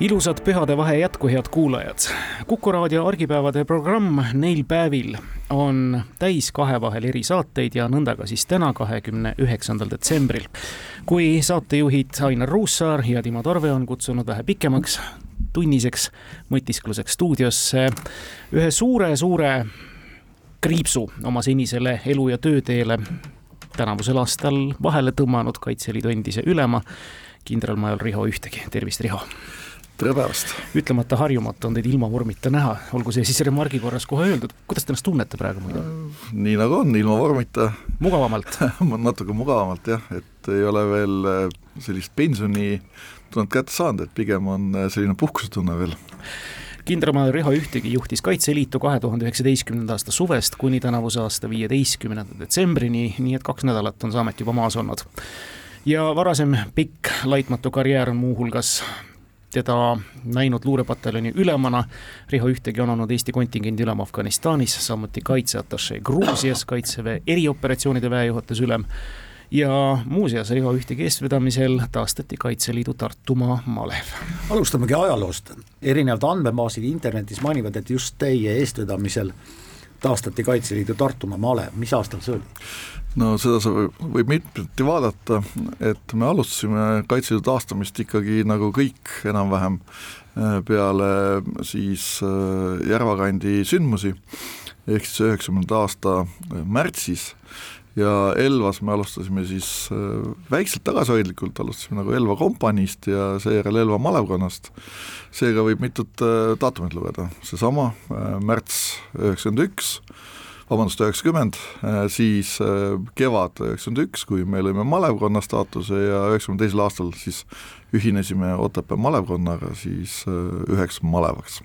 ilusat pühadevahe jätku, head kuulajad. kuku raadio argipäevade programm neil päevil on täis kahevahel erisaateid ja nõnda ka siis täna, kahekümne üheksandal detsembril. kui saatejuhid Ainar Ruussaar ja Timo Torve on kutsunud vähe pikemaks tunniseks mõtiskluseks stuudiosse ühe suure-suure kriipsu oma senisele elu- ja tööteele tänavusel aastal vahele tõmmanud Kaitseliidu endise ülema kindralmajor Riho Ühtegi, tervist, Riho! Tere päevast! ütlemata harjumatu on teid ilma vormita näha, olgu see siis remargi korras kohe öeldud, kuidas te ennast tunnete praegu muidu? nii nagu on, ilma vormita. mugavamalt natuke mugavamalt jah, et ei ole veel äh, sellist pensionitunnet kätte saanud, et pigem on äh, selline puhkusetunne veel kindralmajor Riho Ühtegi juhtis Kaitseliitu kahe tuhande üheksateistkümnenda aasta suvest kuni tänavuse aasta viieteistkümnenda detsembrini, nii et kaks nädalat on see amet juba maas olnud. ja varasem pikk laitmatu karjäär on muuhulgas teda näinud luurepataljoni ülemana. Riho Ühtegi on olnud Eesti kontingendi ülem Afganistanis, samuti kaitseatašee Gruusias, kaitseväe erioperatsioonide väejuhatuse ülem ja muuseas Riho Ühtegi eestvedamisel taastati Kaitseliidu Tartumaa malev. alustamegi ajaloost, erinevad andmebaasid internetis mainivad, et just teie eestvedamisel taastati Kaitseliidu Tartumaa malev, mis aastal see oli? No seda sa võib mitmeti vaadata, et me alustasime Kaitseliidu taastamist ikkagi nagu kõik enam-vähem äh, peale siis äh, Järvakandi sündmusi, ehk siis üheksakümnenda aasta äh, märtsis. Ja Elvas me alustasime siis väikselt tagasihoidlikult, alustasime nagu Elva kompaniist ja seejärel Elva malevkonnast, seega võib mitut daatumit lugeda, seesama märts üheksakümmend üks, vabandust, üheksakümmend, äh, siis äh, kevad üheksakümmend üks, kui me lõime malevkonna staatuse ja üheksakümne teisel aastal siis ühinesime Otepää malevkonnaga siis äh, üheks malevaks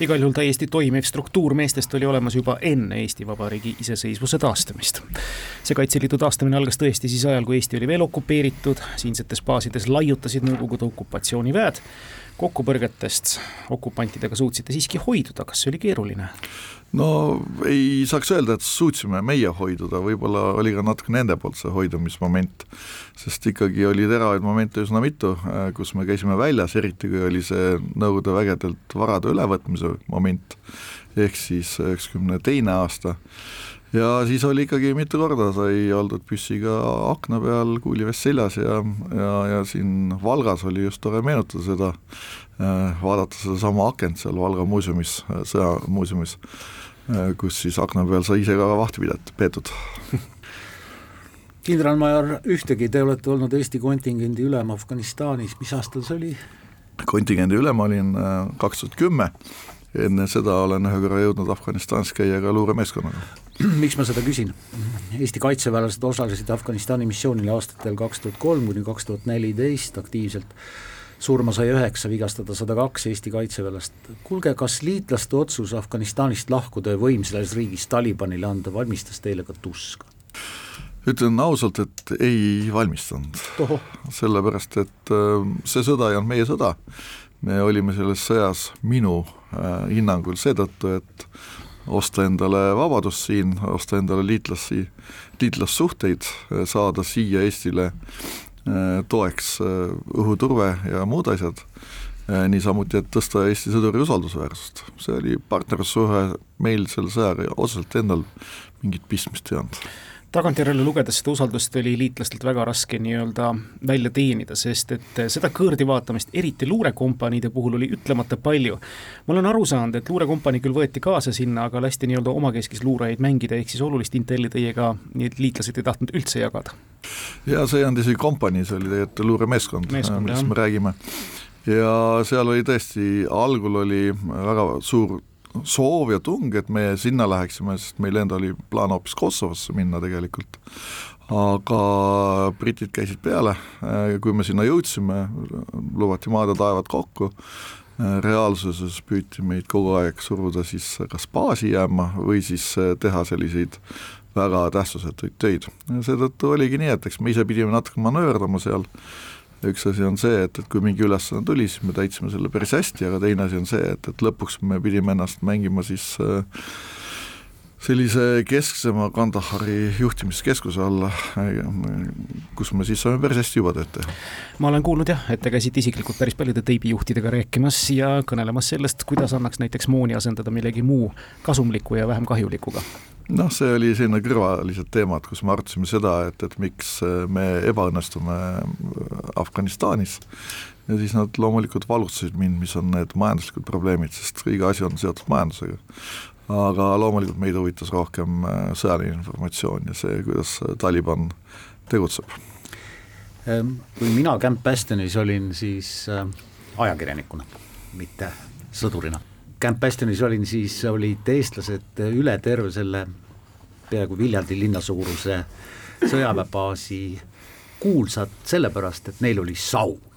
igal juhul täiesti toimiv struktuur meestest oli olemas juba enne Eesti Vabariigi iseseisvuse taastamist. see Kaitseliidu taastamine algas tõesti siis ajal, kui Eesti oli veel okupeeritud, siinsetes baasides laiutasid Nõukogude okupatsiooniväed, kokkupõrgetest okupantidega suutsite siiski hoiduda, kas see oli keeruline? no ei saaks öelda, et suutsime meie hoiduda, võib-olla oli ka natuke nende poolt see hoidumismoment, sest ikkagi oli teravaid momente üsna mitu, äh, kus me käisime väljas, eriti kui oli see Nõukogude vägedelt varade ülevõtmise moment, ehk siis üheksakümne teine aasta, ja siis oli ikkagi mitu korda sai oldud püssiga akna peal, kuulivest seljas ja, ja, ja siin Valgas oli just tore meenutada seda, äh, vaadata sedasama akent seal Valga muuseumis, äh, sõjamuuseumis Äh, kus siis akna peal sai ise ka vahti pidet-, peetud kindralmajor Ühtegi, te olete olnud Eesti kontingendi ülem Afganistanis, mis aastal see oli? kontingendi ülem olin kaks tuhat kümme, enne seda olen ühe korra jõudnud Afganistanis käia ka luuremeeskonnaga. miks ma seda küsin? Eesti kaitseväelased osalesid Afganistani missioonil aastatel kaks tuhat kolm kuni kaks tuhat neliteist aktiivselt surma sai üheksa, vigastada sada kaks Eesti kaitseväelast. kuulge, kas liitlaste otsus Afganistanist lahkuda ja võim selles riigis Talibanile anda valmistas teile ka tuska? ütlen ausalt, et ei valmistanud. sellepärast, et äh, see sõda ei olnud meie sõda. Me olime selles sõjas minu äh, hinnangul seetõttu, et osta endale vabadust siin, osta endale liitlasi, liitlassuhteid, saada siia Eestile Äh, toeks äh, õhuturve ja muud asjad, äh, niisamuti, et tõsta Eesti sõduri usaldusväärsust. see oli partnerlussuhe, meil selle sõjaga otseselt endal mingit pistmist ei olnud tagantjärele lugedes seda usaldust oli liitlastelt väga raske nii-öelda välja teenida, sest et seda kõõrdi vaatamist, eriti luurekompaniide puhul oli ütlemata palju. ma olen aru saanud, et luurekompanii küll võeti kaasa sinna, aga lasti nii-öelda omakeskis luurajaid mängida, ehk siis olulist intelli teiega need liitlased ei tahtnud üldse jagada ja see ei olnud isegi kompanii, see oli tegelikult luuremeeskond, millest me räägime. ja seal oli tõesti, algul oli väga suur soov ja tung, et me sinna läheksime, sest meil endal oli plaan hoopis Kosovosse minna tegelikult. aga britid käisid peale, kui me sinna jõudsime, lubati maad ja taevad kokku, reaalsuses püüti meid kogu aeg suruda siis kas baasi jääma või siis teha selliseid väga tähtsusetuid töid. seetõttu oligi nii, et eks me ise pidime natuke manööverdama seal, üks asi on see, et, et kui mingi ülesanne tuli, siis me täitsime selle päris hästi, aga teine asi on see, et, et lõpuks me pidime ennast mängima siis äh, sellise kesksema Kandahari juhtimiskeskuse alla, kus me siis saame päris hästi juba tööd teha. ma olen kuulnud jah, et te käisite isiklikult päris paljude teibijuhtidega rääkimas ja kõnelemas sellest, kuidas annaks näiteks mooni asendada millegi muu kasumliku ja vähem kahjulikuga. noh, see oli selline kõrvalised teemad, kus me arutasime seda, et, et miks me ebaõnnestume Afganistanis ja siis nad loomulikult valutasid mind, mis on need majanduslikud probleemid, sest iga asi on seotud majandusega aga loomulikult meid huvitas rohkem äh, sõjaline informatsioon ja see, kuidas Taliban tegutseb. Ehm, kui mina Camp Bastionis olin, siis äh, ajakirjanikuna, mitte sõdurina. Camp Bastionis olin, siis olid eestlased üle terve selle peaaegu Viljandi linna suuruse sõjaväebaasi kuulsad sellepärast, et neil oli saun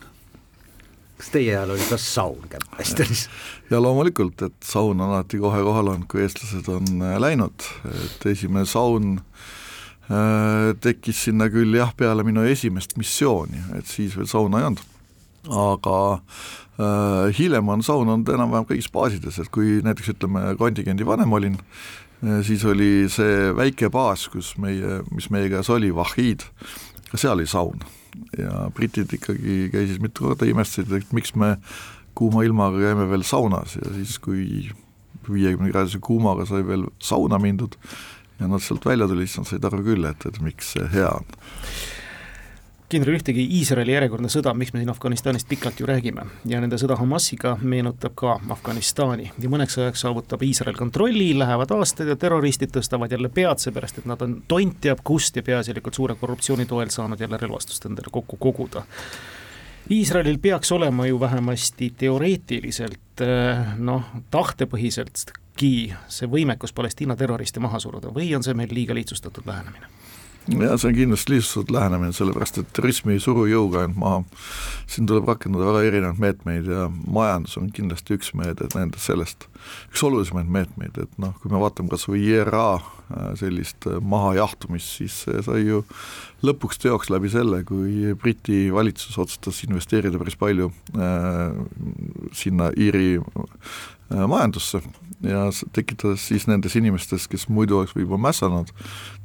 kas teie ajal oli ka saun Kämp-Westeris? ja loomulikult, et saun alati kohe kohal olnud, kui eestlased on äh, läinud, et esimene saun äh, tekkis sinna küll jah, peale minu esimest missiooni, et siis veel sauna ei olnud. aga äh, hiljem on saun olnud enam-vähem kõigis baasides, et kui näiteks ütleme, kontingendi vanem olin äh,, siis oli see väike baas, kus meie, mis meie käes oli, Vahid, ka seal oli saun ja britid ikkagi käisid mitu korda, imestasid, et miks me kuuma ilmaga käime veel saunas ja siis, kui viiekümne kraadise kuumaga sai veel sauna mindud ja nad sealt välja tulid, siis nad said aru küll, et, et miks see hea on. Kindral ühtegi Iisraeli järjekordne sõda, miks me siin Afganistanist pikalt ju räägime, ja nende sõda Hamasiga meenutab ka Afganistani. Ja mõneks ajaks saavutab Iisrael kontrolli, lähevad aastad ja terroristid tõstavad jälle pead, seepärast et nad on tont teab kust ja peaasjalikult suure korruptsiooni toel saanud jälle relvastust endale kokku koguda. Iisraelil peaks olema ju vähemasti teoreetiliselt eh, noh, tahtepõhiseltki see võimekus Palestiina terroriste maha suruda või on see meil liiga lihtsustatud lähenemine? ja see on kindlasti lihtsustatud lähenemine, sellepärast et terrorismi ei suru jõuga ainult maha. siin tuleb rakendada väga erinevaid meetmeid ja majandus on kindlasti üks meede nendest sellest, üks olulisemaid meetmeid, et noh, kui me vaatame kas või IRA sellist äh, mahajahtumist, siis see sai ju lõpuks teoks läbi selle, kui Briti valitsus otsustas investeerida päris palju äh, sinna Iiri äh, majandusse. Ja tekitades siis nendes inimestes, kes muidu oleks võib-olla mässanud,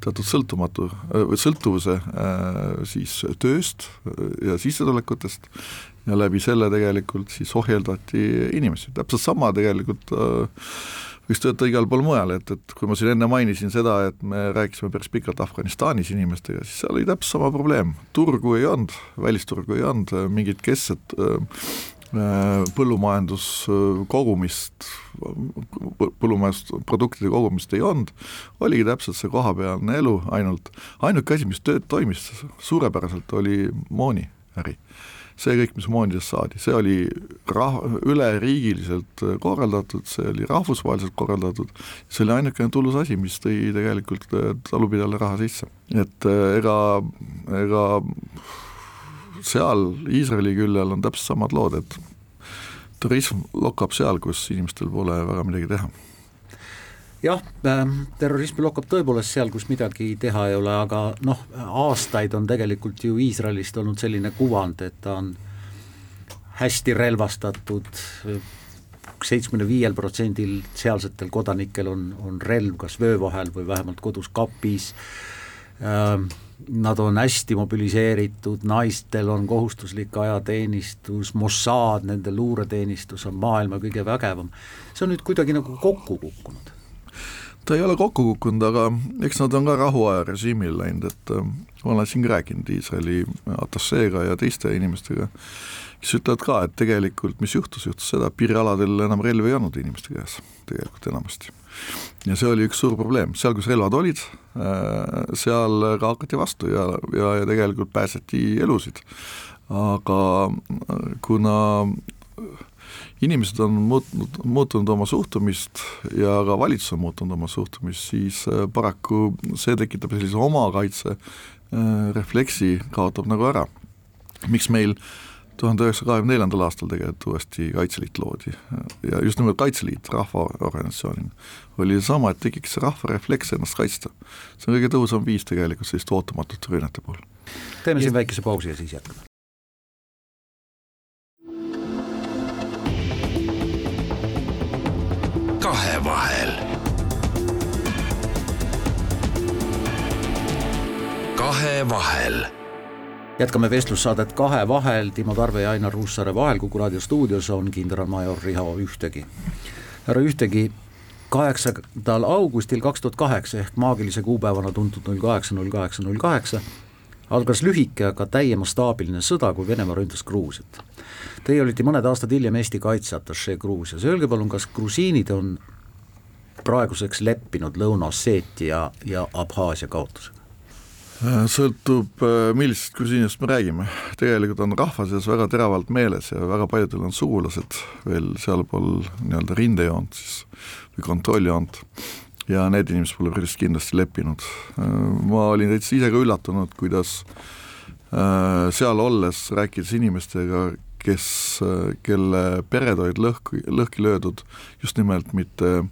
teatud sõltumatu, äh, sõltuvuse äh, siis tööst äh, ja sissetulekutest ja läbi selle tegelikult siis ohjeldati inimesi, täpselt sama tegelikult võiks töötada igal pool mujal, et, et kui ma siin enne mainisin seda, et me rääkisime päris pikalt Afganistanis inimestega, siis seal oli täpselt sama probleem, turgu ei olnud, välisturgu ei olnud, mingit keskset Äh, põllumajanduskogumist, põllumajandusproduktide kogumist ei olnud, oligi täpselt see kohapealne elu ainult, ainuke asi, mis tööd toimis suurepäraselt, oli mooniäri. See kõik, mis moonidest saadi, see oli rah-, üleriigiliselt korraldatud, see oli rahvusvaheliselt korraldatud, see oli ainukene tulus asi, mis tõi tegelikult talupidajale raha sisse. et äh, ega, ega seal Iisraeli küljel on täpselt samad lood, et turism lokkab seal, kus inimestel pole väga midagi teha jah äh,, terrorism lokkab tõepoolest seal, kus midagi teha ei ole, aga noh, aastaid on tegelikult ju Iisraelist olnud selline kuvand, et ta on hästi relvastatud, seitsmekümne viiel protsendil sealsetel kodanikel on, on relv kas vöö vahel või vähemalt kodus kapis äh,, nad on hästi mobiliseeritud, naistel on kohustuslik ajateenistus, Mossad, nende luureteenistus on maailma kõige vägevam. see on nüüd kuidagi nagu kokku kukkunud. Ta ei ole kokku kukkunud, aga eks nad on ka rahuaja režiimil läinud, et äh, ma olen siin rääkinud Iisraeli atasseega ja teiste inimestega, kes ütlevad ka, et tegelikult mis juhtus, juhtus seda, et piirialadel enam relvi ei olnud inimeste käes tegelikult enamasti ja see oli üks suur probleem, seal, kus relvad olid, äh, seal ka hakati vastu ja, ja, ja tegelikult päästeti elusid. aga äh, kuna inimesed on muutnud, muutunud oma suhtumist ja ka valitsus on muutunud oma suhtumist, siis äh, paraku see tekitab sellise omakaitse refleksi, kaotab nagu ära. miks meil tuhande üheksasaja kahekümne neljandal aastal tegelikult uuesti Kaitseliit loodi ja just nimelt Kaitseliit rahvaorganisatsioonina oli seesama, et tekiks rahvarefleks ennast kaitsta. see on kõige tõhusam viis tegelikult selliste ootamatute rünnete puhul. teeme siin väikese pausi ja siis jätkame. Kahevahel. kahevahel jätkame vestlussaadet Kahe vahel, Timo Tarve ja Ainar Ruussaare vahel, Kuku raadio stuudios on kindralmajor Riho Ühtegi. härra Ühtegi, kaheksandal augustil kaks tuhat kaheksa ehk maagilise kuupäevana tuntud null kaheksa, null kaheksa, null kaheksa algas lühike, aga täiemastaabiline sõda, kui Venemaa ründas Gruusiat. Teie olite mõned aastad hiljem Eesti kaitseatašee Gruusias, öelge palun, kas grusiinid on praeguseks leppinud Lõuna-Osseetia ja Abhaasia kaotusega? sõltub, millisest grusiinist me räägime, tegelikult on rahva seas väga teravalt meeles ja väga paljudel on sugulased veel sealpool nii-öelda rindejoont siis või kontrolljoont ja need inimesed pole päris kindlasti leppinud. ma olin täitsa ise ka üllatunud, kuidas äh, seal olles, rääkides inimestega, kes, äh, kelle pered olid lõhki, lõhki löödud just nimelt mitte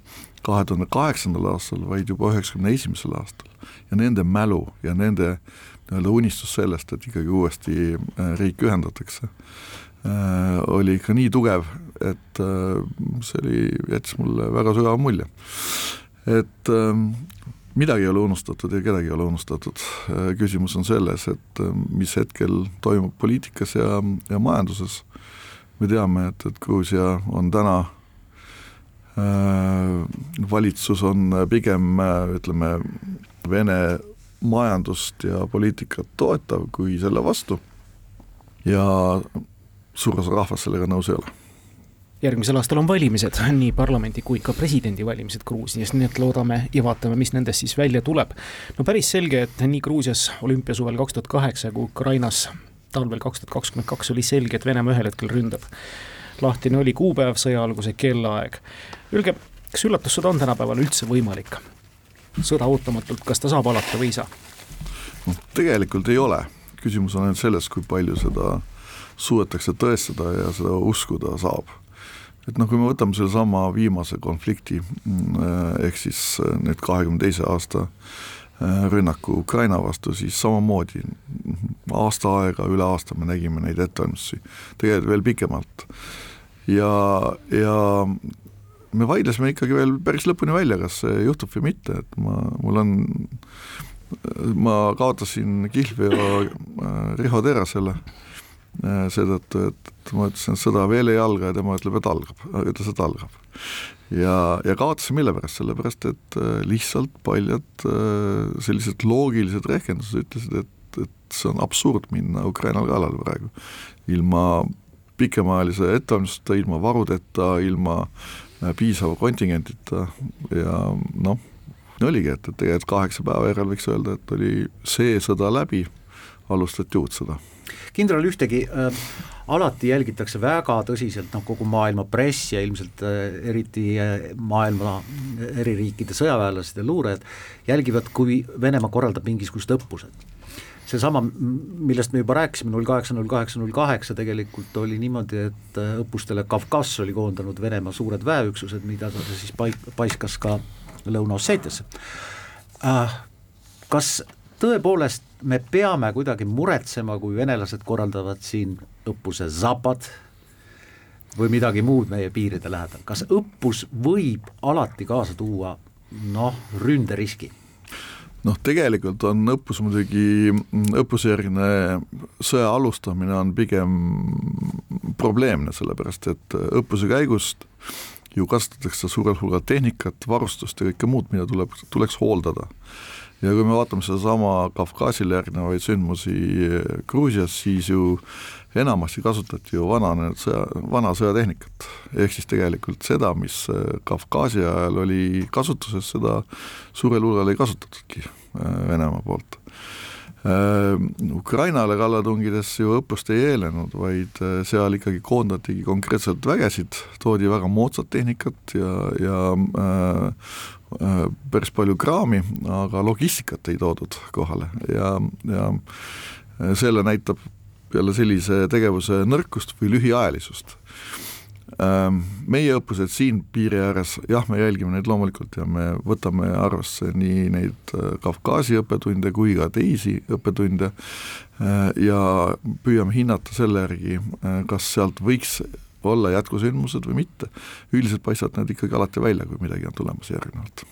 kahe tuhande kaheksandal aastal, vaid juba üheksakümne esimesel aastal. ja nende mälu ja nende nii-öelda unistus sellest, et ikkagi uuesti äh, riik ühendatakse, oli ikka nii tugev, et see oli, jättis mulle väga sügava mulje et ähm, midagi ei ole unustatud ja kedagi ei ole unustatud. Äh, küsimus on selles, et äh, mis hetkel toimub poliitikas ja, ja majanduses. me teame, et, et Gruusia on täna äh, valitsus on pigem ütleme, Vene majandust ja poliitikat toetav kui selle vastu ja suur osa rahvast sellega nõus ei ole järgmisel aastal on valimised, nii parlamendi kui ka presidendivalimised Gruusias, nii et loodame ja vaatame, mis nendest siis välja tuleb. no päris selge, et nii Gruusias olümpiasuvel kaks tuhat kaheksa kui Ukrainas talvel kaks tuhat kakskümmend kaks oli selge, et Venemaa ühel hetkel ründab. lahtine oli kuupäev, sõja alguse kellaaeg. Öelge, kas üllatussõda on tänapäeval üldse võimalik? sõda ootamatult, kas ta saab alata või ei saa? noh, tegelikult ei ole, küsimus on ainult selles, kui palju seda suudetakse tõestada ja seda uskuda saab et noh, kui me võtame sellesama viimase konflikti mm, ehk siis äh, nüüd kahekümne teise aasta äh, rünnaku Ukraina vastu, siis samamoodi aasta aega, üle aasta me nägime neid ettevalmistusi, tegelikult veel pikemalt. ja, ja me vaidlesime ikkagi veel päris lõpuni välja, kas see juhtub või mitte, et ma, mul on, ma kaotasin kihlveo äh, Riho Terasele seetõttu, et ma ütlesin, et sõda veel ei alga ja tema ütleb, et algab, ütles, et algab. ja, ja kaotasin mille pärast, sellepärast et äh, lihtsalt paljud äh, sellised loogilised rehkendused ütlesid, et, et see on absurd minna Ukrainale kallale praegu. ilma pikemaajalise ettevalmistuseta, ilma varudeta, ilma äh, piisava kontingentita ja noh, oligi, et, et tegelikult kaheksa päeva järel võiks öelda, et oli see sõda läbi, alustati uut sõda. Kindral Ühtegi äh alati jälgitakse väga tõsiselt noh, kogu maailma press ja ilmselt äh, eriti äh, maailma eri riikide sõjaväelased ja luurajad jälgivad, kui Venemaa korraldab mingisugused õppused seesama, millest me juba rääkisime, null kaheksa, null kaheksa, null kaheksa tegelikult oli niimoodi, et äh, õppustele Kavkaz oli koondanud Venemaa suured väeüksused, mida ta siis paik-, paiskas ka Lõuna-Osseetiasse äh,. Kas tõepoolest me peame kuidagi muretsema, kui venelased korraldavad siin õppuse Zapad või midagi muud meie piiride lähedal, kas õppus võib alati kaasa tuua noh, ründeriski? noh, tegelikult on õppus muidugi, õppusjärgne sõja alustamine on pigem probleemne, sellepärast et õppuse käigust ju kasutatakse suurel hulgal tehnikat, varustust ja kõike muud, mida tuleb, tuleks hooldada ja kui me vaatame sedasama Kavkazile järgnevaid sündmusi Gruusias, siis ju enamasti kasutati ju vananenud sõja, vana sõjatehnikat. ehk siis tegelikult seda, mis Kavkaasi ajal oli kasutuses, seda suurel hulgal ei kasutatudki äh, Venemaa poolt. Äh, Ukrainale kalla tungides ju õppust ei eelnenud, vaid äh, seal ikkagi koondatigi konkreetselt vägesid, toodi väga moodsat tehnikat ja, ja äh, päris palju kraami, aga logistikat ei toodud kohale ja, ja selle näitab peale sellise tegevuse nõrkust või lühiajalisust. Ähm, meie õppused siin piiri ääres, jah, me jälgime neid loomulikult ja me võtame arvesse nii neid äh, Kavkaasi õppetunde kui ka teisi õppetunde äh, ja püüame hinnata selle järgi, äh, kas sealt võiks olla jätkusündmused või mitte. üldiselt paistavad need ikkagi alati välja, kui midagi on tulemas järgnevalt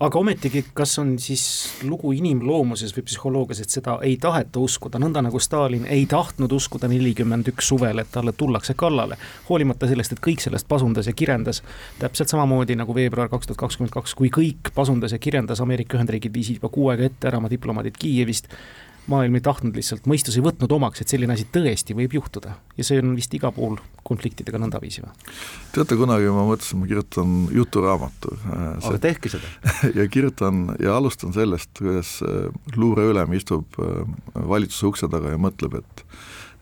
aga ometigi, kas on siis lugu inimloomuses või psühholoogias, et seda ei taheta uskuda, nõnda nagu Stalin ei tahtnud uskuda nelikümmend üks suvel, et talle tullakse kallale, hoolimata sellest, et kõik sellest pasundas ja kirendas, täpselt samamoodi nagu veebruar kaks tuhat kakskümmend kaks, kui kõik pasundas ja kirendas, Ameerika Ühendriigid viisid juba kuu aega ette ära oma diplomaadid Kiievist, maailm ei tahtnud lihtsalt, mõistus ei võtnud omaks, et selline asi tõesti võib juhtuda ja see on vist igal pool konfliktidega nõndaviisi või? teate, kunagi ma mõtlesin, ma kirjutan juturaamatu. Äh, aga tehke seda ja kirjutan ja alustan sellest, kuidas äh, luureülem istub äh, valitsuse ukse taga ja mõtleb, et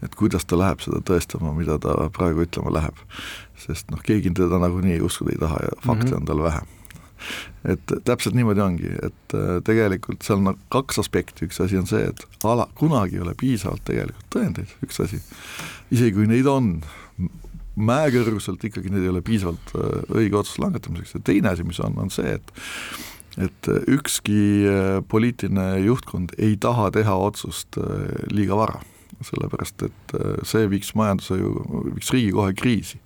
et kuidas ta läheb seda tõestama, mida ta praegu ütlema läheb. sest noh, keegi teda nagunii uskuda ei taha ja fakte mm -hmm. on tal vähe et täpselt niimoodi ongi, et äh, tegelikult seal on kaks aspekti, üks asi on see, et ala, kunagi ei ole piisavalt tegelikult tõendeid, üks asi, isegi kui neid on mäekõrguselt, ikkagi neid ei ole piisavalt äh, õige otsuse langetamiseks. Ja teine asi, mis on, on see, et et ükski äh, poliitiline juhtkond ei taha teha otsust liiga vara sellepärast et see viiks majanduse ju, viiks riigi kohe kriisi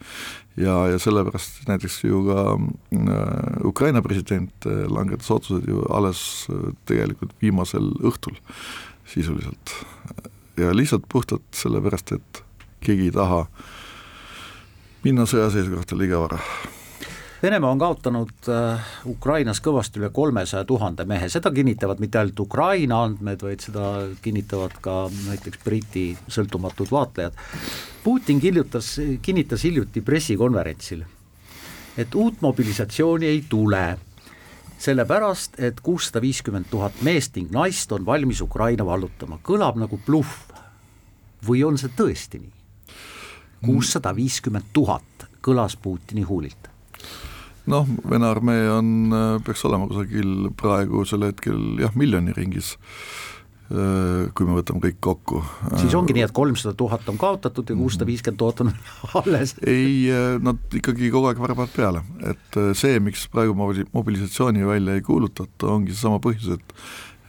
ja, ja sellepärast näiteks ju ka äh, Ukraina president äh, langetas otsused ju alles äh, tegelikult viimasel õhtul sisuliselt. ja lihtsalt puhtalt sellepärast, et keegi ei taha minna sõjaseisu kohta liiga vara Venemaa on kaotanud äh, Ukrainas kõvasti üle kolmesaja tuhande mehe, seda kinnitavad mitte ainult Ukraina andmed, vaid seda kinnitavad ka näiteks Briti sõltumatud vaatlejad. Putin kirjutas, kinnitas hiljuti pressikonverentsil, et uut mobilisatsiooni ei tule, sellepärast et kuussada viiskümmend tuhat meest ning naist on valmis Ukraina vallutama, kõlab nagu bluff. või on see tõesti nii? kuussada viiskümmend tuhat kõlas Putini huulilt noh, Vene armee on, äh, peaks olema kusagil praegusel hetkel jah, miljoni ringis, äh, kui me võtame kõik kokku. siis ongi nii, et kolmsada tuhat on kaotatud ja kuussada viiskümmend tuhat on alles? ei, äh, nad ikkagi kogu aeg värbavad peale, et see, miks praegu mobilisatsiooni välja ei kuulutata, ongi seesama põhjus, et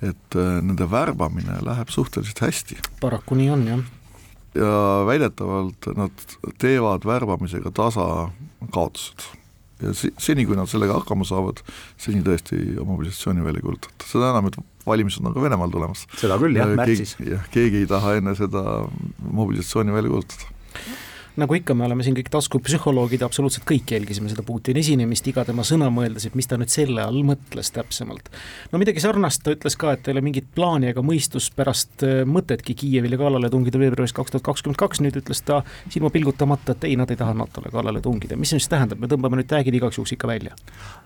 et nende värbamine läheb suhteliselt hästi. paraku nii on, jah ja väidetavalt nad teevad värbamisega tasa kaotused ja seni, kui nad sellega hakkama saavad, seni tõesti mobilisatsiooni välja ei kuulutata, seda enam, et valimised on ka Venemaal tulemas. seda küll jah, märtsis. jah, keegi ei taha enne seda mobilisatsiooni välja kuulutada nagu ikka, me oleme siin kõik taskupsühholoogid, absoluutselt kõik jälgisime seda Putini esinemist, iga tema sõna mõeldes, et mis ta nüüd selle all mõtles täpsemalt. no midagi sarnast ta ütles ka, et ei ole mingit plaani ega mõistuspärast äh, mõtetki Kiievile kallale tungida veebruaris kaks tuhat kakskümmend kaks, nüüd ütles ta silma pilgutamata, et ei, nad ei taha NATO-le kallale tungida, mis see siis tähendab, me tõmbame nüüd täägid igaks juhuks ikka välja?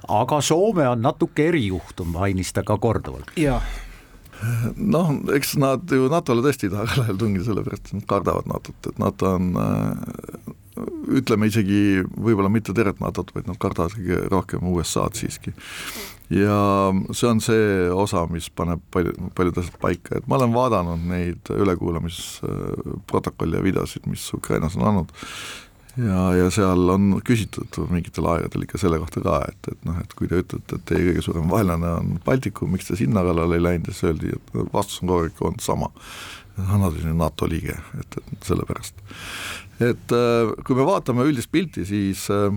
aga Soome on natuke erijuhtum, mainis ta ka korduvalt. jaa noh, eks nad ju NATO-le tõesti ei taha kallale tungida, sellepärast et nad kardavad NATO-t, et NATO on äh, ütleme isegi võib-olla mitte tervet NATO-t, vaid nad kardavad kõige rohkem USA-d siiski. ja see on see osa, mis paneb palju, paljud asjad paika, et ma olen vaadanud neid ülekuulamisprotokolle ja videosid, mis Ukrainas on olnud ja, ja seal on küsitud mingitel aegadel ikka selle kohta ka, et, et noh, et kui te ütlete, et teie kõige suurem vaenlane on Baltikum, miks te sinna kallale ei läinud, siis öeldi, et vastus on kogu aeg olnud sama. Nad on NATO liige, et, et sellepärast. et äh, kui me vaatame üldist pilti, siis äh,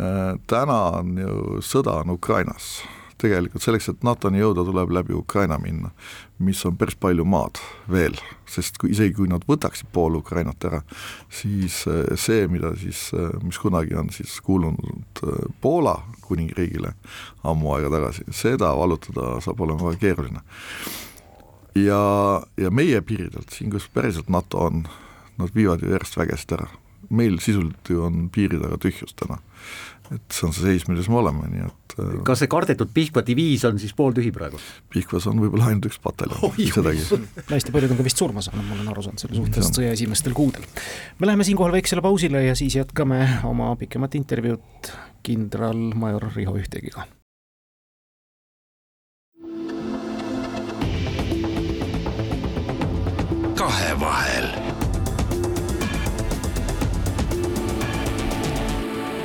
äh, täna on ju sõda on Ukrainas tegelikult selleks, et NATO-ni jõuda, tuleb läbi Ukraina minna, mis on päris palju maad veel, sest kui isegi, kui nad võtaksid pool Ukrainat ära, siis eh, see, mida siis, eh, mis kunagi on siis kuulunud eh, Poola kuningriigile ammu aega tagasi, seda vallutada saab olema väga keeruline. ja, ja meie piiridelt, siin kus päriselt NATO on, nad viivad ju järjest vägesid ära. meil sisuliselt ju on piiri taga tühjus täna et see on see seis, milles me oleme, nii et äh, kas see kardetud Pihkva diviis on siis pooltühi praegu? Pihkvas on võib-olla ainult üks pataljon, sedagi. hästi paljud on ka vist surma saanud, ma olen aru saanud, selle suhteliselt sõja esimestel kuudel. me läheme siinkohal väiksele pausile ja siis jätkame oma pikemat intervjuud kindralmajor Riho Ühtegiga. kahevahel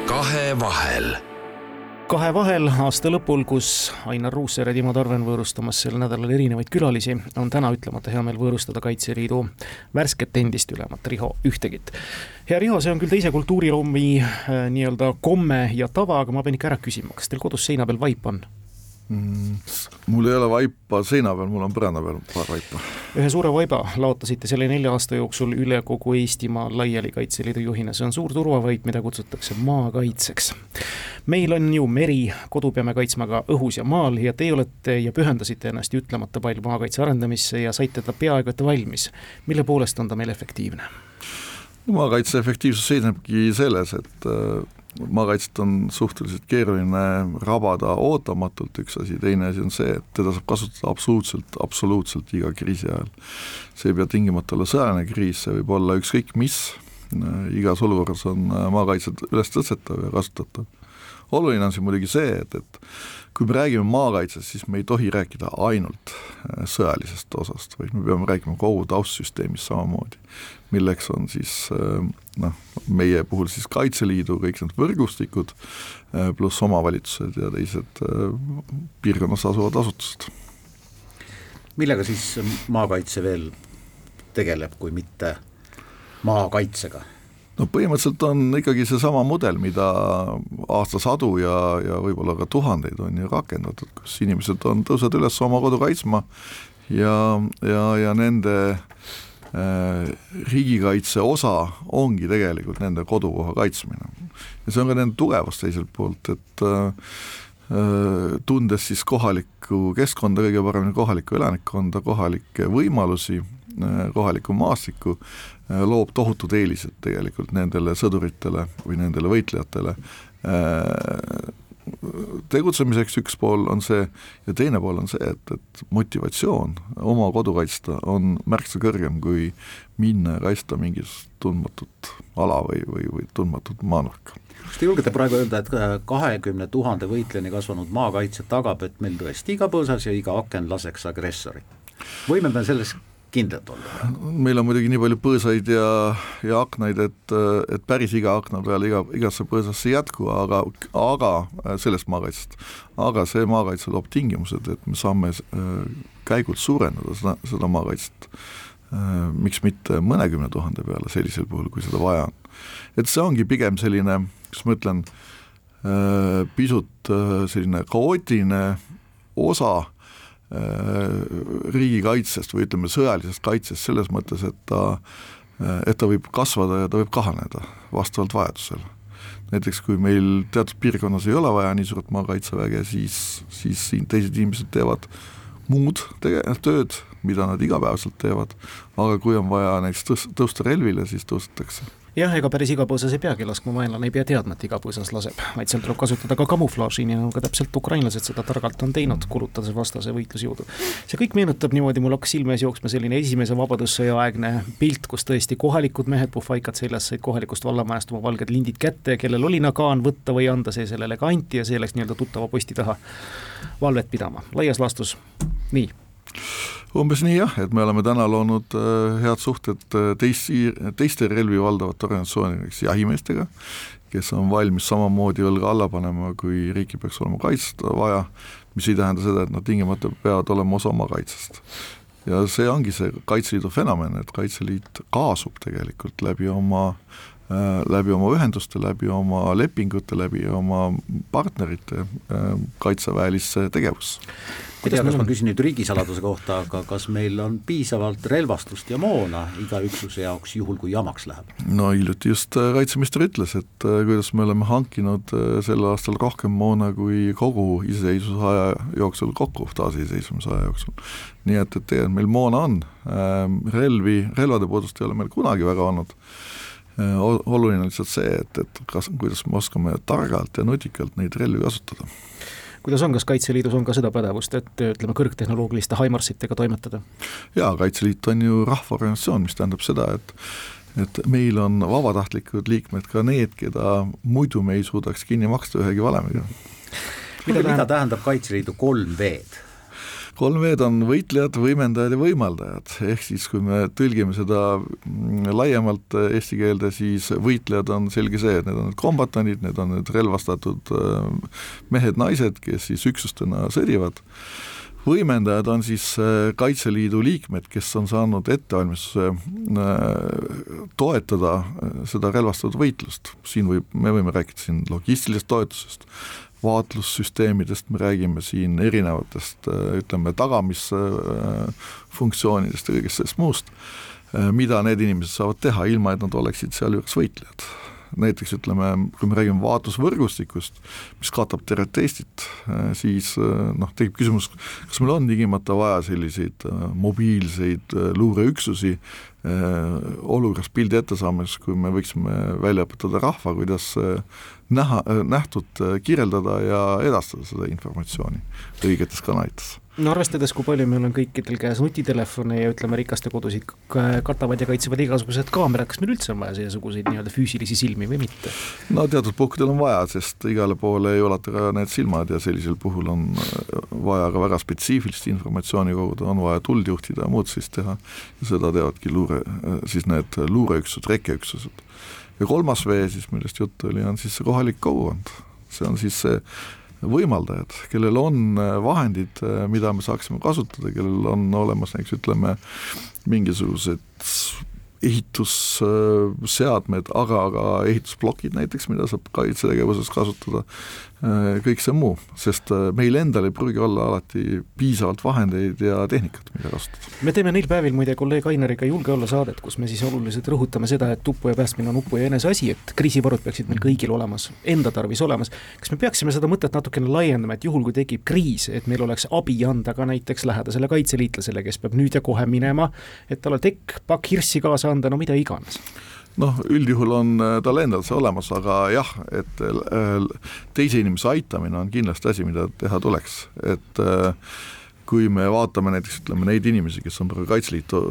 kahevahel kahevahel aasta lõpul, kus Ainar Ruussaar ja Timo Tarven võõrustamas sel nädalal erinevaid külalisi, on täna ütlemata hea meel võõrustada Kaitseliidu värsket endist ülemat Riho Ühtegit. hea Riho, see on küll teise kultuuriruumi äh, nii-öelda komme ja tava, aga ma pean ikka ära küsima, kas teil kodus seina peal vaip on? Mm,? mul ei ole vaipa seina peal, mul on põranda peal paar vaipa. ühe suure vaiba laotasite selle nelja aasta jooksul üle kogu Eestimaa laiali Kaitseliidu juhina, see on suur turvavaip, mida kutsutakse maakaitseks. meil on ju meri, kodu peame kaitsma ka õhus ja maal ja teie olete ja pühendasite ennast ju ütlemata palju maakaitse arendamisse ja saite ta peaaegu et valmis. mille poolest on ta meil efektiivne? maakaitse efektiivsus seisnebki selles, et maakaitset on suhteliselt keeruline rabada ootamatult, üks asi, teine asi on see, et teda saab kasutada absoluutselt, absoluutselt iga kriisi ajal. see ei pea tingimata olla sõjaline kriis, see võib olla ükskõik mis, igas olukorras on maakaitse üles tõstetav ja kasutatav. Oluline on siin muidugi see, et, et kui me räägime maakaitsest, siis me ei tohi rääkida ainult äh, sõjalisest osast, vaid me peame rääkima kogu taustsüsteemist samamoodi, milleks on siis äh, noh, meie puhul siis Kaitseliidu kõik need võrgustikud, äh, pluss omavalitsused ja teised piirkonnas asuvad asutused. millega siis maakaitse veel tegeleb, kui mitte maakaitsega? No põhimõtteliselt on ikkagi seesama mudel, mida aastasadu ja, ja võib-olla ka tuhandeid on ju rakendatud, kus inimesed on, tõusevad üles oma kodu kaitsma ja, ja, ja nende äh, riigikaitse osa ongi tegelikult nende kodukoha kaitsmine. ja see on ka nende tugevus teiselt poolt, et äh, äh tundes siis kohalikku keskkonda kõige paremini, kohalikku elanikkonda, kohalikke võimalusi, äh, kohalikku maastikku, loob tohutud eelised tegelikult nendele sõduritele või nendele võitlejatele äh, tegutsemiseks üks pool on see ja teine pool on see, et, et motivatsioon oma kodu kaitsta on märksa kõrgem, kui minna ja kaitsta mingisugust tundmatut ala või, või, või tundmatut maanurka. kas te julgete praegu öelda, et kahekümne tuhande võitlejani kasvanud maakaitse tagab, et meil tõesti iga põõsas ja iga aken laseks agressorit? võime me selles kindlad olla? meil on muidugi nii palju põõsaid ja, ja aknaid, et, et päris iga akna peale iga, igasse põõsasse ei jätku, aga, aga sellest maakaitsest. aga see maakaitse loob tingimused, et me saame äh, käigult suurendada seda, seda maakaitset äh, miks mitte mõnekümne tuhande peale sellisel puhul, kui seda vaja on. et see ongi pigem selline, kuidas ma ütlen, äh, pisut selline kaootiline osa Äh, riigikaitsest või ütleme, sõjalisest kaitsest selles mõttes, et ta, et ta võib kasvada ja ta võib kahaneda vastavalt vajadusele. näiteks kui meil teatud piirkonnas ei ole vaja nii suurt maakaitseväge, siis, siis siin teised inimesed teevad muud tege-, tööd, mida nad igapäevaselt teevad, aga kui on vaja näiteks tõs-, tõusta relvile, siis tõustetakse jah, ega päris iga põõsas ei peagi laskma, vaenlane ei pea teadma, et iga põõsas laseb, vaid seal tuleb kasutada ka kamuflaaži, nii nagu ka täpselt ukrainlased seda targalt on teinud, kulutades vastase võitlusjõudu. see kõik meenutab niimoodi, mul hakkas silme ees jooksma selline esimese vabadussõja aegne pilt, kus tõesti kohalikud mehed puhvaikad seljas said kohalikust vallamajast oma valged lindid kätte ja kellel oli nagaan võtta või anda, see sellele ka anti ja see läks nii-öelda tuttava posti taha valvet pidama, laias laastus nii umbes nii jah, et me oleme täna loonud äh, head suhted äh, teisi, teiste relvi valdavate organisatsioonidega, näiteks jahimeestega, kes on valmis samamoodi õlga alla panema, kui riiki peaks olema kaitsta vaja, mis ei tähenda seda, et nad tingimata peavad olema osa oma kaitsest. ja see ongi see Kaitseliidu fenomen, et Kaitseliit kaasub tegelikult läbi oma äh, läbi oma ühenduste, läbi oma lepingute, läbi oma partnerite kaitseväelisse tegevusse ei tea, kas ma küsin nüüd riigisaladuse kohta, aga kas meil on piisavalt relvastust ja moona iga üksuse jaoks, juhul kui jamaks läheb? no hiljuti just äh, kaitseminister ütles, et äh, kuidas me oleme hankinud äh, sel aastal rohkem moona kui kogu iseseisvuse aja jooksul kokku, taasiseseisvumise aja jooksul. nii et, et tegelikult meil moona on, ähm, relvi, relvade puudust ei ole meil kunagi väga olnud oluline on lihtsalt see, et, et kas, kuidas me oskame targalt ja nutikalt neid relvi kasutada kuidas on, kas Kaitseliidus on ka seda pädevust, et ütleme, kõrgtehnoloogiliste Himarsitega toimetada? jaa, Kaitseliit on ju rahvaorganisatsioon, mis tähendab seda, et et meil on vabatahtlikud liikmed ka need, keda muidu me ei suudaks kinni maksta ühegi valemiga. mida, mida tähendab Kaitseliidu kolm V-d? Kolm V-d on võitlejad, võimendajad ja võimaldajad, ehk siis kui me tõlgime seda mm, laiemalt äh, eesti keelde, siis võitlejad on selge see, et need on need kombatandid, need on need relvastatud äh, mehed-naised, kes siis üksustena sõdivad, võimendajad on siis äh, Kaitseliidu liikmed, kes on saanud ettevalmistuse toetada seda relvastatud võitlust, siin võib, me võime rääkida siin logistilisest toetusest, vaatlussüsteemidest, me räägime siin erinevatest ütleme, tagamisfunktsioonidest ja kõigest sellest muust, mida need inimesed saavad teha, ilma et nad oleksid sealjuures võitlejad. näiteks ütleme, kui me räägime vaatlusvõrgustikust, mis katab tervet Eestit, siis noh, tekib küsimus, kas meil on tingimata vaja selliseid mobiilseid luureüksusi olukorras pildi ette saamiseks, kui me võiksime välja õpetada rahva, kuidas näha, nähtut kirjeldada ja edastada seda informatsiooni õigetes kanalites no arvestades, kui palju meil on kõikidel käes nutitelefone ja ütleme, rikaste kodusid katavad ja kaitsevad igasugused kaamerad, kas meil üldse on vaja seesuguseid nii-öelda füüsilisi silmi või mitte? no teatud puhkudel on vaja, sest igale poole ei ulata ka need silmad ja sellisel puhul on vaja ka väga spetsiifilist informatsiooni koguda, on vaja tuld juhtida ja muud sellist teha seda teevadki luure, siis need luureüksused, rekkeüksused ja kolmas vee siis, millest juttu oli, on siis see kohalik kogukond. see on siis see võimaldajad, kellel on äh, vahendid, äh, mida me saaksime kasutada, kellel on olemas näiteks ütleme, mingisugused ehitusseadmed, aga ka ehitusplokid näiteks, mida saab kaitsetegevuses kasutada, kõik see muu, sest äh, meil endal ei pruugi olla alati piisavalt vahendeid ja tehnikat, mida kasutada. me teeme neil päevil muide kolleeg Ainariga Julge olla saadet, kus me siis oluliselt rõhutame seda, et uppuja päästmine on uppuja enese asi, et kriisivarud peaksid meil kõigil olemas, enda tarvis olemas. kas me peaksime seda mõtet natukene laiendama, et juhul, kui tekib kriis, et meil oleks abi anda ka näiteks lähedasele kaitseliitlasele, kes peab nüüd ja kohe minema, et tal on tekk, pakk hirssi kaasa anda, no mida iganes noh, üldjuhul on äh, tal endal see olemas, aga jah, et äh, teise inimese aitamine on kindlasti asi, mida teha tuleks, et äh, kui me vaatame näiteks ütleme neid inimesi, kes on praegu Kaitseliitu,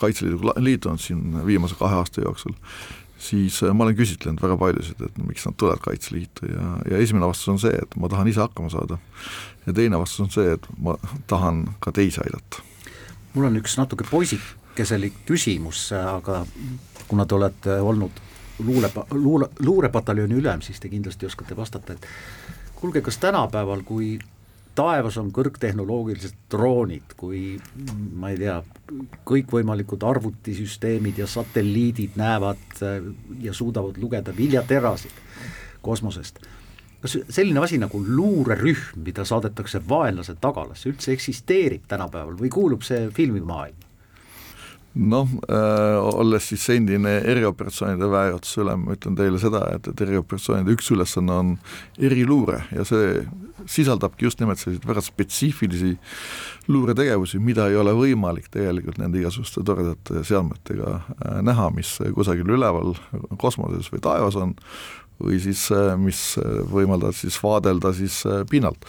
Kaitseliiduga liitunud siin viimase kahe aasta jooksul, siis ma olen küsitlenud väga paljusid, et miks nad tulevad Kaitseliitu ja, ja esimene vastus on see, et ma tahan ise hakkama saada. ja teine vastus on see, et ma tahan ka teisi aidata. mul on üks natuke poisik keselik küsimus, aga kuna te olete olnud luule, luule, luurepataljoni ülem, siis te kindlasti oskate vastata, et kuulge, kas tänapäeval, kui taevas on kõrgtehnoloogilised droonid, kui ma ei tea, kõikvõimalikud arvutisüsteemid ja satelliidid näevad ja suudavad lugeda viljaterasid kosmosest, kas selline asi nagu luurerühm, mida saadetakse vaenlase tagalasse, üldse eksisteerib tänapäeval või kuulub see filmimaailma? Noh äh,, olles siis endine erioperatsioonide väejuhatuse ülem, ma ütlen teile seda, et, et erioperatsioonide üks ülesanne on eriluure ja see sisaldabki just nimelt selliseid väga spetsiifilisi luuretegevusi, mida ei ole võimalik tegelikult nende igasuguste toredate seadmetega äh, näha, mis kusagil üleval kosmoses või taevas on, või siis äh, mis äh, võimaldavad siis vaadelda siis äh, pinnalt.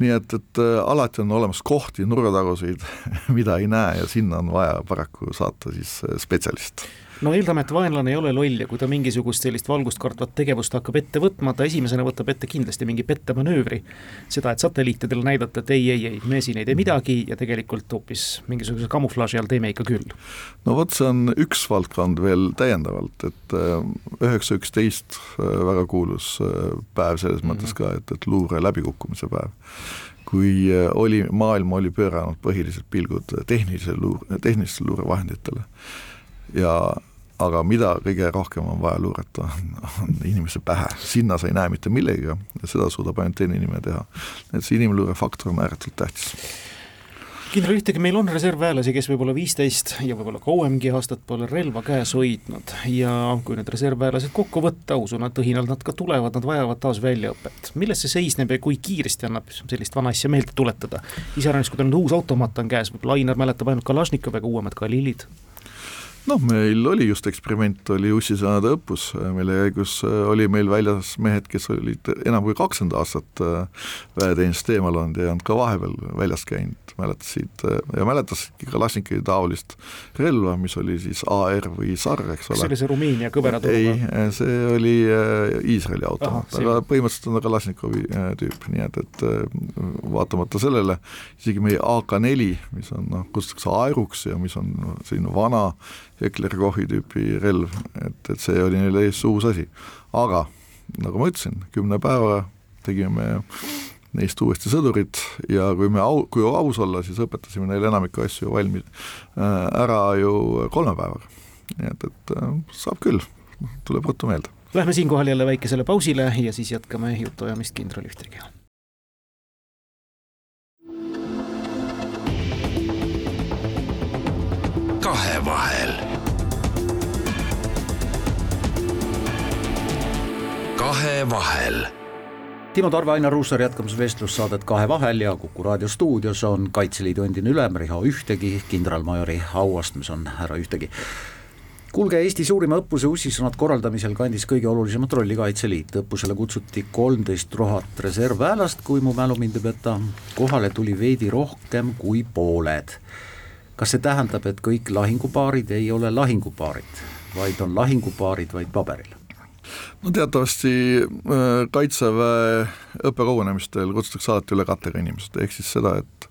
nii et, et alati on olemas kohti, nurgataguseid, mida ei näe ja sinna on vaja paraku saata siis spetsialist no eeldame, et vaenlane ei ole loll ja kui ta mingisugust sellist valgust kartvat tegevust hakkab ette võtma, ta esimesena võtab ette kindlasti mingi pettemanöövri. seda, et satelliitidele näidata, et ei, ei, ei, me siin ei tee midagi ja tegelikult hoopis mingisuguse kamuflaaži all teeme ikka küll. no vot, see on üks valdkond veel täiendavalt, et äh, üheksa üksteist äh, väga kuulus äh, päev selles mõttes ka, et, et luure läbikukkumise päev kui oli, maailm oli pööranud põhiliselt pilgud tehnilise luure, tehnilistele luurevahenditele ja aga mida kõige rohkem on vaja luurata, on inimese pähe, sinna sa ei näe mitte millegagi seda suudab ainult teine inimene teha. et see inimluure faktor on ääretult tähtis kindral Ühtegi, meil on reservväelasi, kes võib-olla viisteist ja võib-olla kauemgi aastat pole relva käes hoidnud ja kui need reservväelased kokku võtta, usun, et õhinal nad ka tulevad, nad vajavad taas väljaõpet. milles see seisneb ja kui kiiresti annab sellist vana asja meelde tuletada? iseäranis, kui tal nüüd uus automaat on käes, võib-olla Ainar mäletab ainult Kalašnikovi, aga uuemad Galilid noh, meil oli just eksperiment, oli ussisõnade õppus, mille käigus oli meil väljas mehed, kes olid enam kui kakskümmend aastat väeteenistusest eemal olnud ja olnud ka vahepeal väljas käinud, mäletasid ja mäletasidki Kalašnikovi taolist relva, mis oli siis AR või SAR, eks ole. kas see oli see Rumeenia kõveraturuga? ei, see oli Iisraeli auto, aga põhimõtteliselt on ta Kalašnikovi tüüp, nii et, et vaatamata sellele isegi meie AK4, mis on noh, kutsutakse aeruks ja mis on selline vana Hekleri-Kochi tüüpi relv, et, et see oli neile ees uus asi. aga nagu ma ütlesin, kümne päeva tegime neist uuesti sõdurid ja kui me au, kui aus olla, siis õpetasime neile enamikku asju valmis äh, ära ju kolme päevaga. nii et, et äh, saab küll, tuleb ruttu meelde. Lähme siinkohal jälle väikesele pausile ja siis jätkame jutuajamist kindral Ühtriga kahevahel. Kahevahel. Timo Tarve, Ainar Ruussaar jätkamas vestlussaadet Kahevahel ja Kuku raadio stuudios on Kaitseliidu endine ülem Riho Ühtegi, kindralmajori auastmes on härra Ühtegi kuulge, Eesti suurima õppuse Ussisõnad korraldamisel kandis kõige olulisemat rolli Kaitseliit, õppusele kutsuti kolmteist tuhat reservväelast, kui mu mälu mind ei peta, kohale tuli veidi rohkem kui pooled kas see tähendab, et kõik lahingupaarid ei ole lahingupaarid, vaid on lahingupaarid vaid paberil? No teatavasti äh, Kaitseväe õppekogunemistel kutsutakse alati üle kattega inimesed, ehk siis seda, et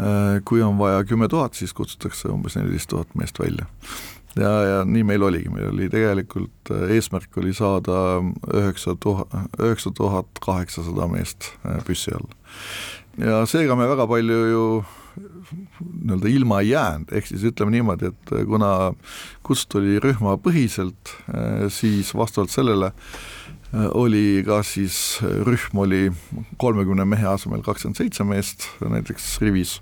äh, kui on vaja kümme tuhat, siis kutsutakse umbes neliteist tuhat meest välja. ja, ja nii meil oligi, meil oli tegelikult äh, eesmärk oli saada üheksa tuhat, üheksa tuhat kaheksasada meest püssi alla. ja seega me väga palju ju nii-öelda ilma ei jäänud, ehk siis ütleme niimoodi, et kuna kutst oli rühmapõhiselt, eh, siis vastavalt sellele eh, oli ka siis, rühm oli kolmekümne mehe asemel kakskümmend seitse meest näiteks rivis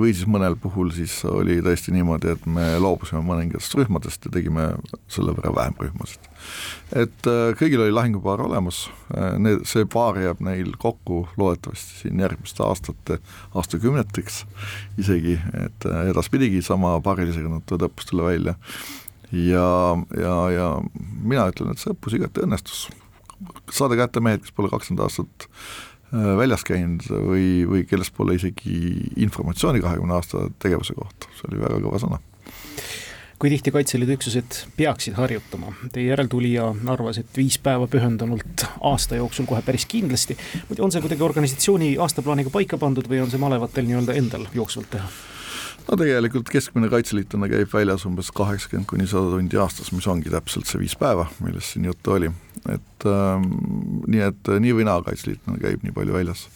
või siis mõnel puhul siis oli tõesti niimoodi, et me loobusime mõningatest rühmadest ja tegime selle võrra vähem rühmasid. et äh, kõigil oli lahingupaar olemas, äh, need, see paar jääb neil kokku loodetavasti siin järgmiste aastate, aastakümneteks isegi, et äh, edaspidigi sama paarilisega nad tulevad õppustele välja. ja, ja, ja mina ütlen, et see õppus igati õnnestus. saada kätte mehed, kes pole kakskümmend aastat väljas käinud või, või kellest pole isegi informatsiooni kahekümne aasta tegevuse kohta, see oli väga kõva sõna kui tihti Kaitseliidu üksused peaksid harjutama? Teie järeltulija arvas, et viis päeva pühendunult aasta jooksul kohe päris kindlasti. on see kuidagi organisatsiooni aastaplaaniga paika pandud või on see malevatel nii-öelda endal jooksvalt teha? No tegelikult keskmine kaitseliitlane käib väljas umbes kaheksakümmend kuni sada tundi aastas, mis ongi täpselt see viis päeva, millest siin juttu oli. et ähm, nii, et nii või naa kaitseliitlane käib nii palju väljas.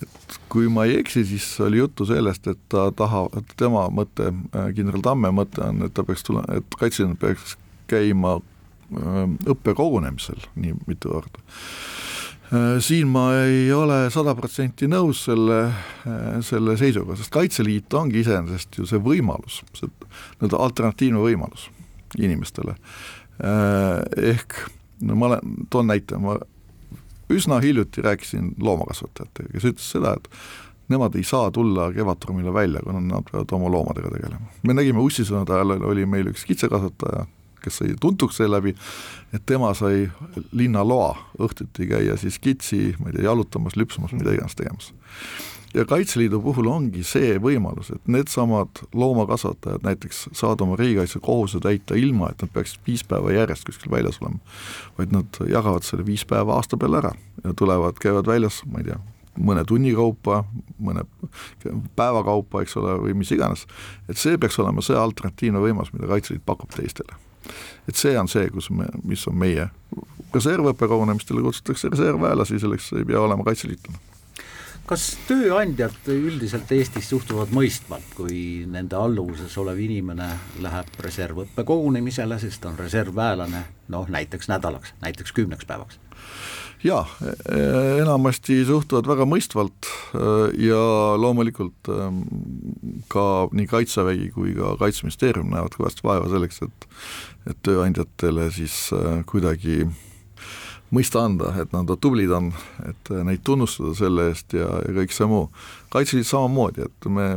et kui ma ei eksi, siis oli juttu sellest, et ta tahab, tema mõte, äh, kindral Tamme mõte on, et ta peaks tulema, et kaitseliitlane peaks käima äh, õppekogunemisel nii mitu korda Äh, siin ma ei ole sada protsenti nõus selle, äh, selle seisuga, sest Kaitseliit ongi iseenesest ju see võimalus, see nii-öelda alternatiivne võimalus inimestele. Äh, ehk no ma olen, toon näite, ma üsna hiljuti rääkisin loomakasvatajatega, kes ütles seda, et nemad ei saa tulla Kevadtormile välja, kuna nad peavad oma loomadega tegelema. me nägime ussisõnade ajal, oli meil üks kitsekasvataja, kes sai tuntuks seeläbi, et tema sai linnaloa õhtuti käia siis kitsi, ma ei tea, jalutamas, lüpsmas, mida iganes tegemas. ja Kaitseliidu puhul ongi see võimalus, et needsamad loomakasvatajad näiteks saavad oma riigikaitsekohuse täita ilma, et nad peaksid viis päeva järjest kuskil väljas olema, vaid nad jagavad selle viis päeva aasta peale ära ja tulevad, käivad väljas, ma ei tea, mõne tunni kaupa, mõne päeva kaupa, eks ole, või mis iganes. et see peaks olema see alternatiivne võimalus, mida Kaitseliit pakub teistele et see on see, kus me, mis on meie, reservõppekogunemistele kutsutakse reservväelasi, selleks ei pea olema kaitseliitlane kas tööandjad üldiselt Eestis suhtuvad mõistvalt, kui nende alluvuses olev inimene läheb reservõppe kogunemisele, sest ta on reservväelane noh, näiteks nädalaks, näiteks kümneks päevaks? Jaa, enamasti suhtuvad väga mõistvalt ja loomulikult ähm, ka nii Kaitsevägi kui ka Kaitseministeerium näevad kõvasti vaeva selleks, et et tööandjatele siis kuidagi mõista anda, et nad tublid on, et neid tunnustada selle eest ja, ja kõik see muu. Kaitseliit samamoodi, et me,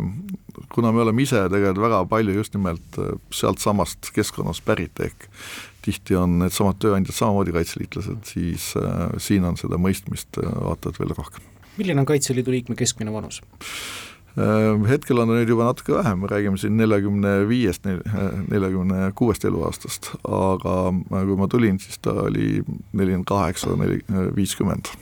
kuna me oleme ise tegelikult väga palju just nimelt sealtsamast keskkonnast pärit, ehk tihti on needsamad tööandjad samamoodi kaitseliitlased, siis äh, siin on seda mõistmist äh, vaata et veel rohkem. milline on Kaitseliidu liikme keskmine vanus? Äh, hetkel on nüüd juba natuke vähem, me räägime siin neljakümne viiest, neljakümne kuuest eluaastast, aga kui ma tulin, siis ta oli nelikümmend kaheksa, neli, viiskümmend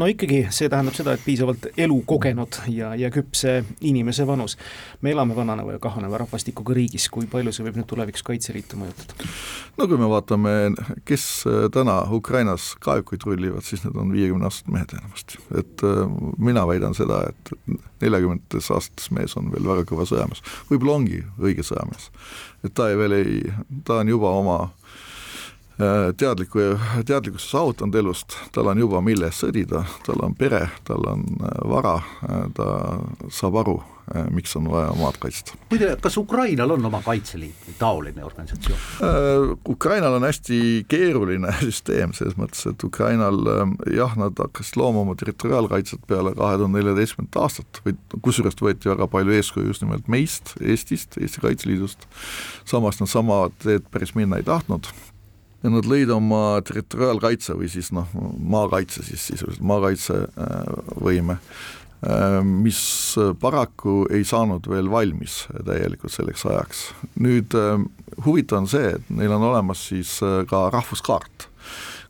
no ikkagi, see tähendab seda, et piisavalt elukogenud ja, ja küpse inimese vanus. me elame vananeva ja kahaneva rahvastikuga riigis, kui palju see võib nüüd tulevikus Kaitseliitu mõjutada? no kui me vaatame, kes äh, täna Ukrainas kaevikuid rullivad, siis need on viiekümneaastased mehed enamasti. et äh, mina väidan seda, et neljakümnendates aastates mees on veel väga kõva sõjamees, võib-olla ongi õige sõjamees. et ta ei veel ei, ta on juba oma teadliku, teadlikkuse saavutanud elust, tal on juba, mille eest sõdida, tal on pere, tal on äh, vara, äh, ta saab aru, miks on vaja maad kaitsta. muide, kas Ukrainal on oma kaitseliit või taoline organisatsioon? Ukrainal on hästi keeruline süsteem selles mõttes, et Ukrainal jah, nad hakkasid looma oma territoriaalkaitset peale kahe tuhande neljateistkümnendat aastat. Või kusjuures võeti väga palju eeskuju just nimelt meist, Eestist, Eesti Kaitseliidust, samas nad sama teed päris minna ei tahtnud ja nad lõid oma territoriaalkaitse või siis noh, maakaitse siis sisuliselt, maakaitsevõime, äh, mis paraku ei saanud veel valmis täielikult selleks ajaks. nüüd äh, huvitav on see, et neil on olemas siis äh, ka rahvuskaart,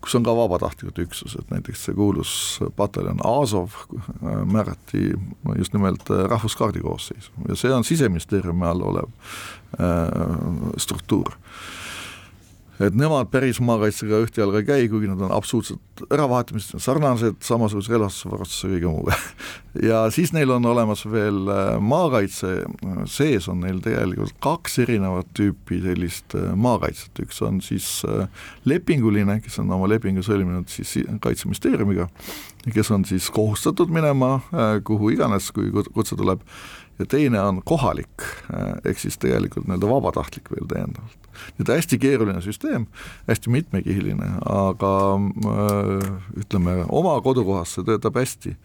kus on ka vabatahtlikud üksused, näiteks see kuulus pataljon Azov määrati just nimelt rahvuskaardi koosseisu ja see on siseministeeriumi all olev äh, struktuur et nemad päris maakaitsega ühte jalga ei käi, kuigi nad on absoluutselt äravahetamised sarnased, samasuguse relvastuse, varustuse, kõige muuga. ja siis neil on olemas veel äh, maakaitse, sees on neil tegelikult kaks erinevat tüüpi sellist äh, maakaitset, üks on siis äh, lepinguline, kes on oma lepingu sõlminud siis Kaitseministeeriumiga, kes on siis kohustatud minema kuhu iganes, kui kutse tuleb, ja teine on kohalik, ehk siis tegelikult nii-öelda vabatahtlik veel täiendavalt nii et hästi keeruline süsteem, hästi mitmekihiline, aga äh, ütleme, oma kodukohas see töötab hästi.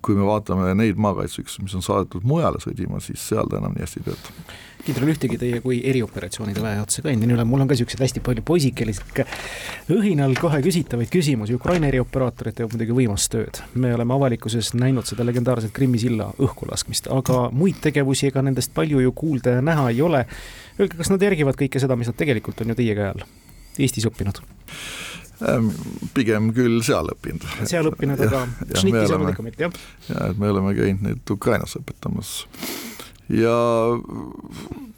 Kui me vaatame neid maakaitseüksusi, mis on saadetud mujale sõdima, siis seal ta enam nii hästi ei tööta. kindral Ühtegi, teie kui erioperatsioonide väejuhatuse endine ülem, mul on ka niisuguseid hästi palju poisikeliselt õhinal kohe küsitavaid küsimusi, Ukraina erioperaatorid teevad muidugi võimast tööd. me oleme avalikkuses näinud seda legendaarset Krimmi silla õhkulaskmist, aga muid tegevusi ega nendest palju ju kuulda ja näha ei ole Öelge, kas nad järgivad kõike seda, mis nad tegelikult on ju teie käe all Eestis õppinud? Ähm, pigem küll seal õppinud. seal õppinud, aga šnitti saanud ikka mitte, jah? jah, et me oleme käinud neid Ukrainas õpetamas ja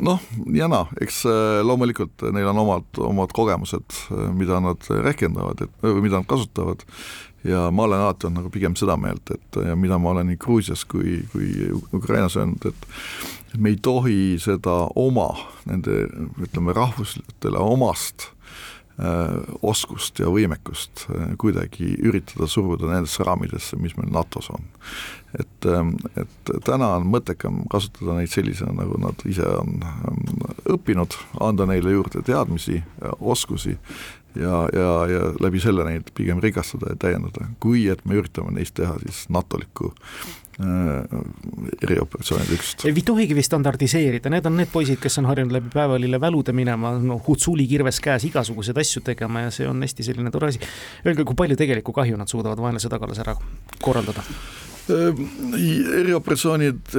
noh, ja naa, eks äh, loomulikult neil on omad, omad kogemused, äh, mida nad rehkendavad, et mida nad kasutavad ja ma olen alati olnud nagu pigem seda meelt, et ja mida ma olen nii Gruusias kui, kui Ukrainas öelnud, et me ei tohi seda oma, nende ütleme, rahvuslitele omast äh, oskust ja võimekust äh, kuidagi üritada suruda nendesse raamidesse, mis meil NATO-s on. et, ähm, et täna on mõttekam kasutada neid sellisena, nagu nad ise on ähm, õppinud, anda neile juurde teadmisi, oskusi ja, ja, ja läbi selle neid pigem rikastada ja täiendada, kui et me üritame neist teha siis NATO-likku Äh, erioperatsioonide üksust. ei tohigi vist standardiseerida, need on need poisid, kes on harjunud läbi päevalille välude minema, no Hutsuli kirves käes igasuguseid asju tegema ja see on hästi selline tore asi. Öelge, kui palju tegelikku kahju nad suudavad vaenlase tagalas ära korraldada? Äh, erioperatsioonid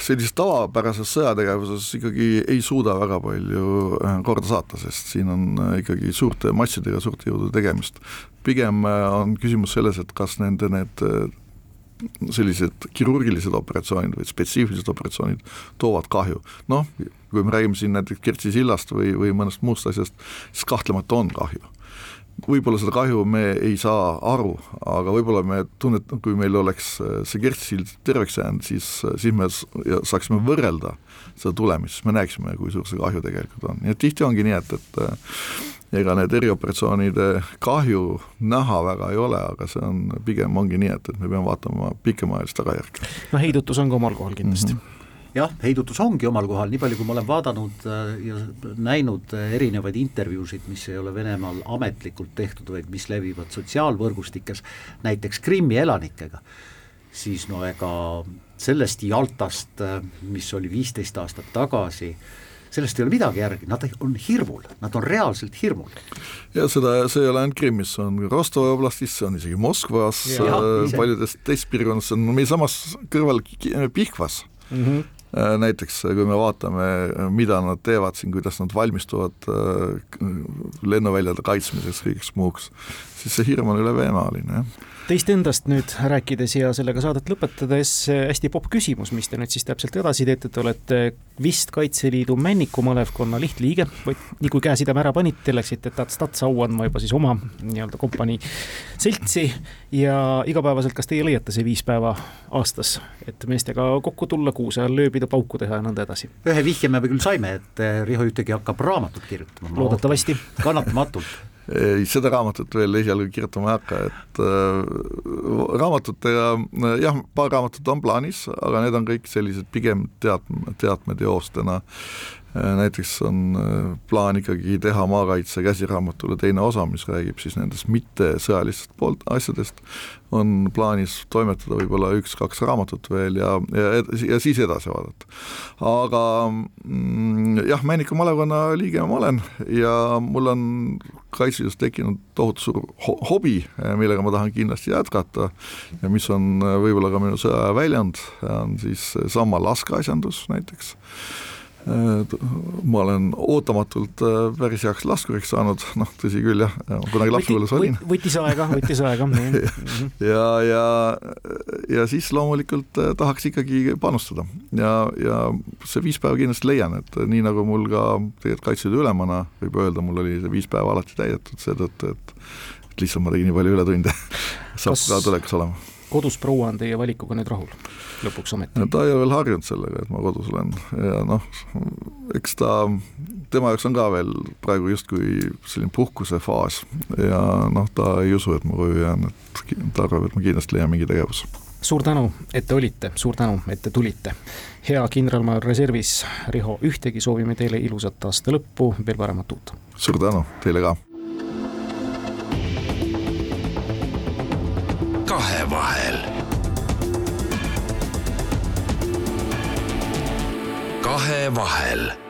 sellises tavapärases sõjategevuses ikkagi ei suuda väga palju äh, korda saata, sest siin on ikkagi suurte massidega, suurte jõudude tegemist. pigem on küsimus selles, et kas nende need sellised kirurgilised operatsioonid või spetsiifilised operatsioonid toovad kahju. noh, kui me räägime siin näiteks Kertsi sillast või, või mõnest muust asjast, siis kahtlemata on kahju. võib-olla seda kahju me ei saa aru, aga võib-olla me tunnet-, kui meil oleks see Kertsi sild terveks jäänud, siis, siis me saaksime võrrelda seda tulemist, siis me näeksime, kui suur see kahju tegelikult on, et tihti ongi nii, et, et ega need erioperatsioonide kahju näha väga ei ole, aga see on, pigem ongi nii, et, et me peame vaatama pikemaajalist tagajärge. no heidutus on ka omal kohal kindlasti mm. -hmm jah, heidutus ongi omal kohal, nii palju kui ma olen vaadanud äh, ja näinud äh, erinevaid intervjuusid, mis ei ole Venemaal ametlikult tehtud, vaid mis levivad sotsiaalvõrgustikes, näiteks Krimmi elanikega, siis no ega sellest Jaltast, äh, mis oli viisteist aastat tagasi, sellest ei ole midagi järgi, nad on hirmul, nad on reaalselt hirmul. ja seda, see ei ole ainult Krimmis, see on Rostovi oblastis, see on isegi Moskvas, paljudes teistes piirkondades, see on meil samas kõrval Pihkvas. Mm. -hmm Äh, näiteks kui me vaatame, mida nad teevad siin, kuidas nad valmistuvad äh, lennuväljade kaitsmiseks, kõigeks muuks, siis see hirm on ülemaaline, jah Teist endast nüüd rääkides ja sellega saadet lõpetades hästi popp küsimus, mis te nüüd siis täpselt edasi teete, te olete vist Kaitseliidu Männiku malevkonna lihtliige, või nii kui käesideme ära panite, läksite tats-tats au andma juba siis oma nii-öelda kompanii seltsi ja igapäevaselt, kas teie leiate see viis päeva aastas, et meestega kokku tulla, kuuse all ööbida, pauku teha ja nõnda edasi? ühe vihje me küll saime, et Riho Jütegi hakkab raamatut kirjutama. loodetavasti. kannatamatult seda raamatut veel esialgu kirjutama ei hakka, et äh, raamatutega jah, paar raamatut on plaanis, aga need on kõik sellised pigem teat-, teatmeteostena. Äh, näiteks on äh, plaan ikkagi teha maakaitse käsiraamatule teine osa, mis räägib siis nendest mittesõjalistest poolt asjadest, on plaanis toimetada võib-olla üks-kaks raamatut veel ja, ja, ja siis edasi vaadata. aga mm, jah, Männiku malevkonna liige ma olen ja mul on Kaitseliidus tekkinud tohutu suur ho hobi, millega ma tahan kindlasti jätkata ja mis on võib-olla ka minu sõjaväljund, on siis sama laskeasjandus näiteks. Äh, ma olen ootamatult äh, päris heaks laskuriks saanud, noh, tõsi küll jah, kunagi lapsepõlves olin. võttis aega, võttis aega ja, ja, ja siis loomulikult äh, tahaks ikkagi panustada. Ja, ja see viis päeva kindlasti leian, et nii nagu mul ka tegelikult Kaitseliidu ülemana võib öelda, mul oli see viis päeva alati täidetud seetõttu, et et lihtsalt ma tegin nii palju ületunde, saab Kas... ka tulekas olema kodus proua on teie valikuga nüüd rahul, lõpuks ometi? no ta ei ole veel harjunud sellega, et ma kodus olen ja noh, eks ta, tema jaoks on ka veel praegu justkui selline puhkusefaas ja noh, ta ei usu, et ma koju jään, et ta arvab, et ma kindlasti leian mingi tegevuse suur tänu, et te olite, suur tänu, et te tulite. hea kindralmajor reservis Riho Ühtegi, soovime teile ilusat aasta lõppu, veel paremat uut! suur tänu, teile ka! Kahevahel. kahevahel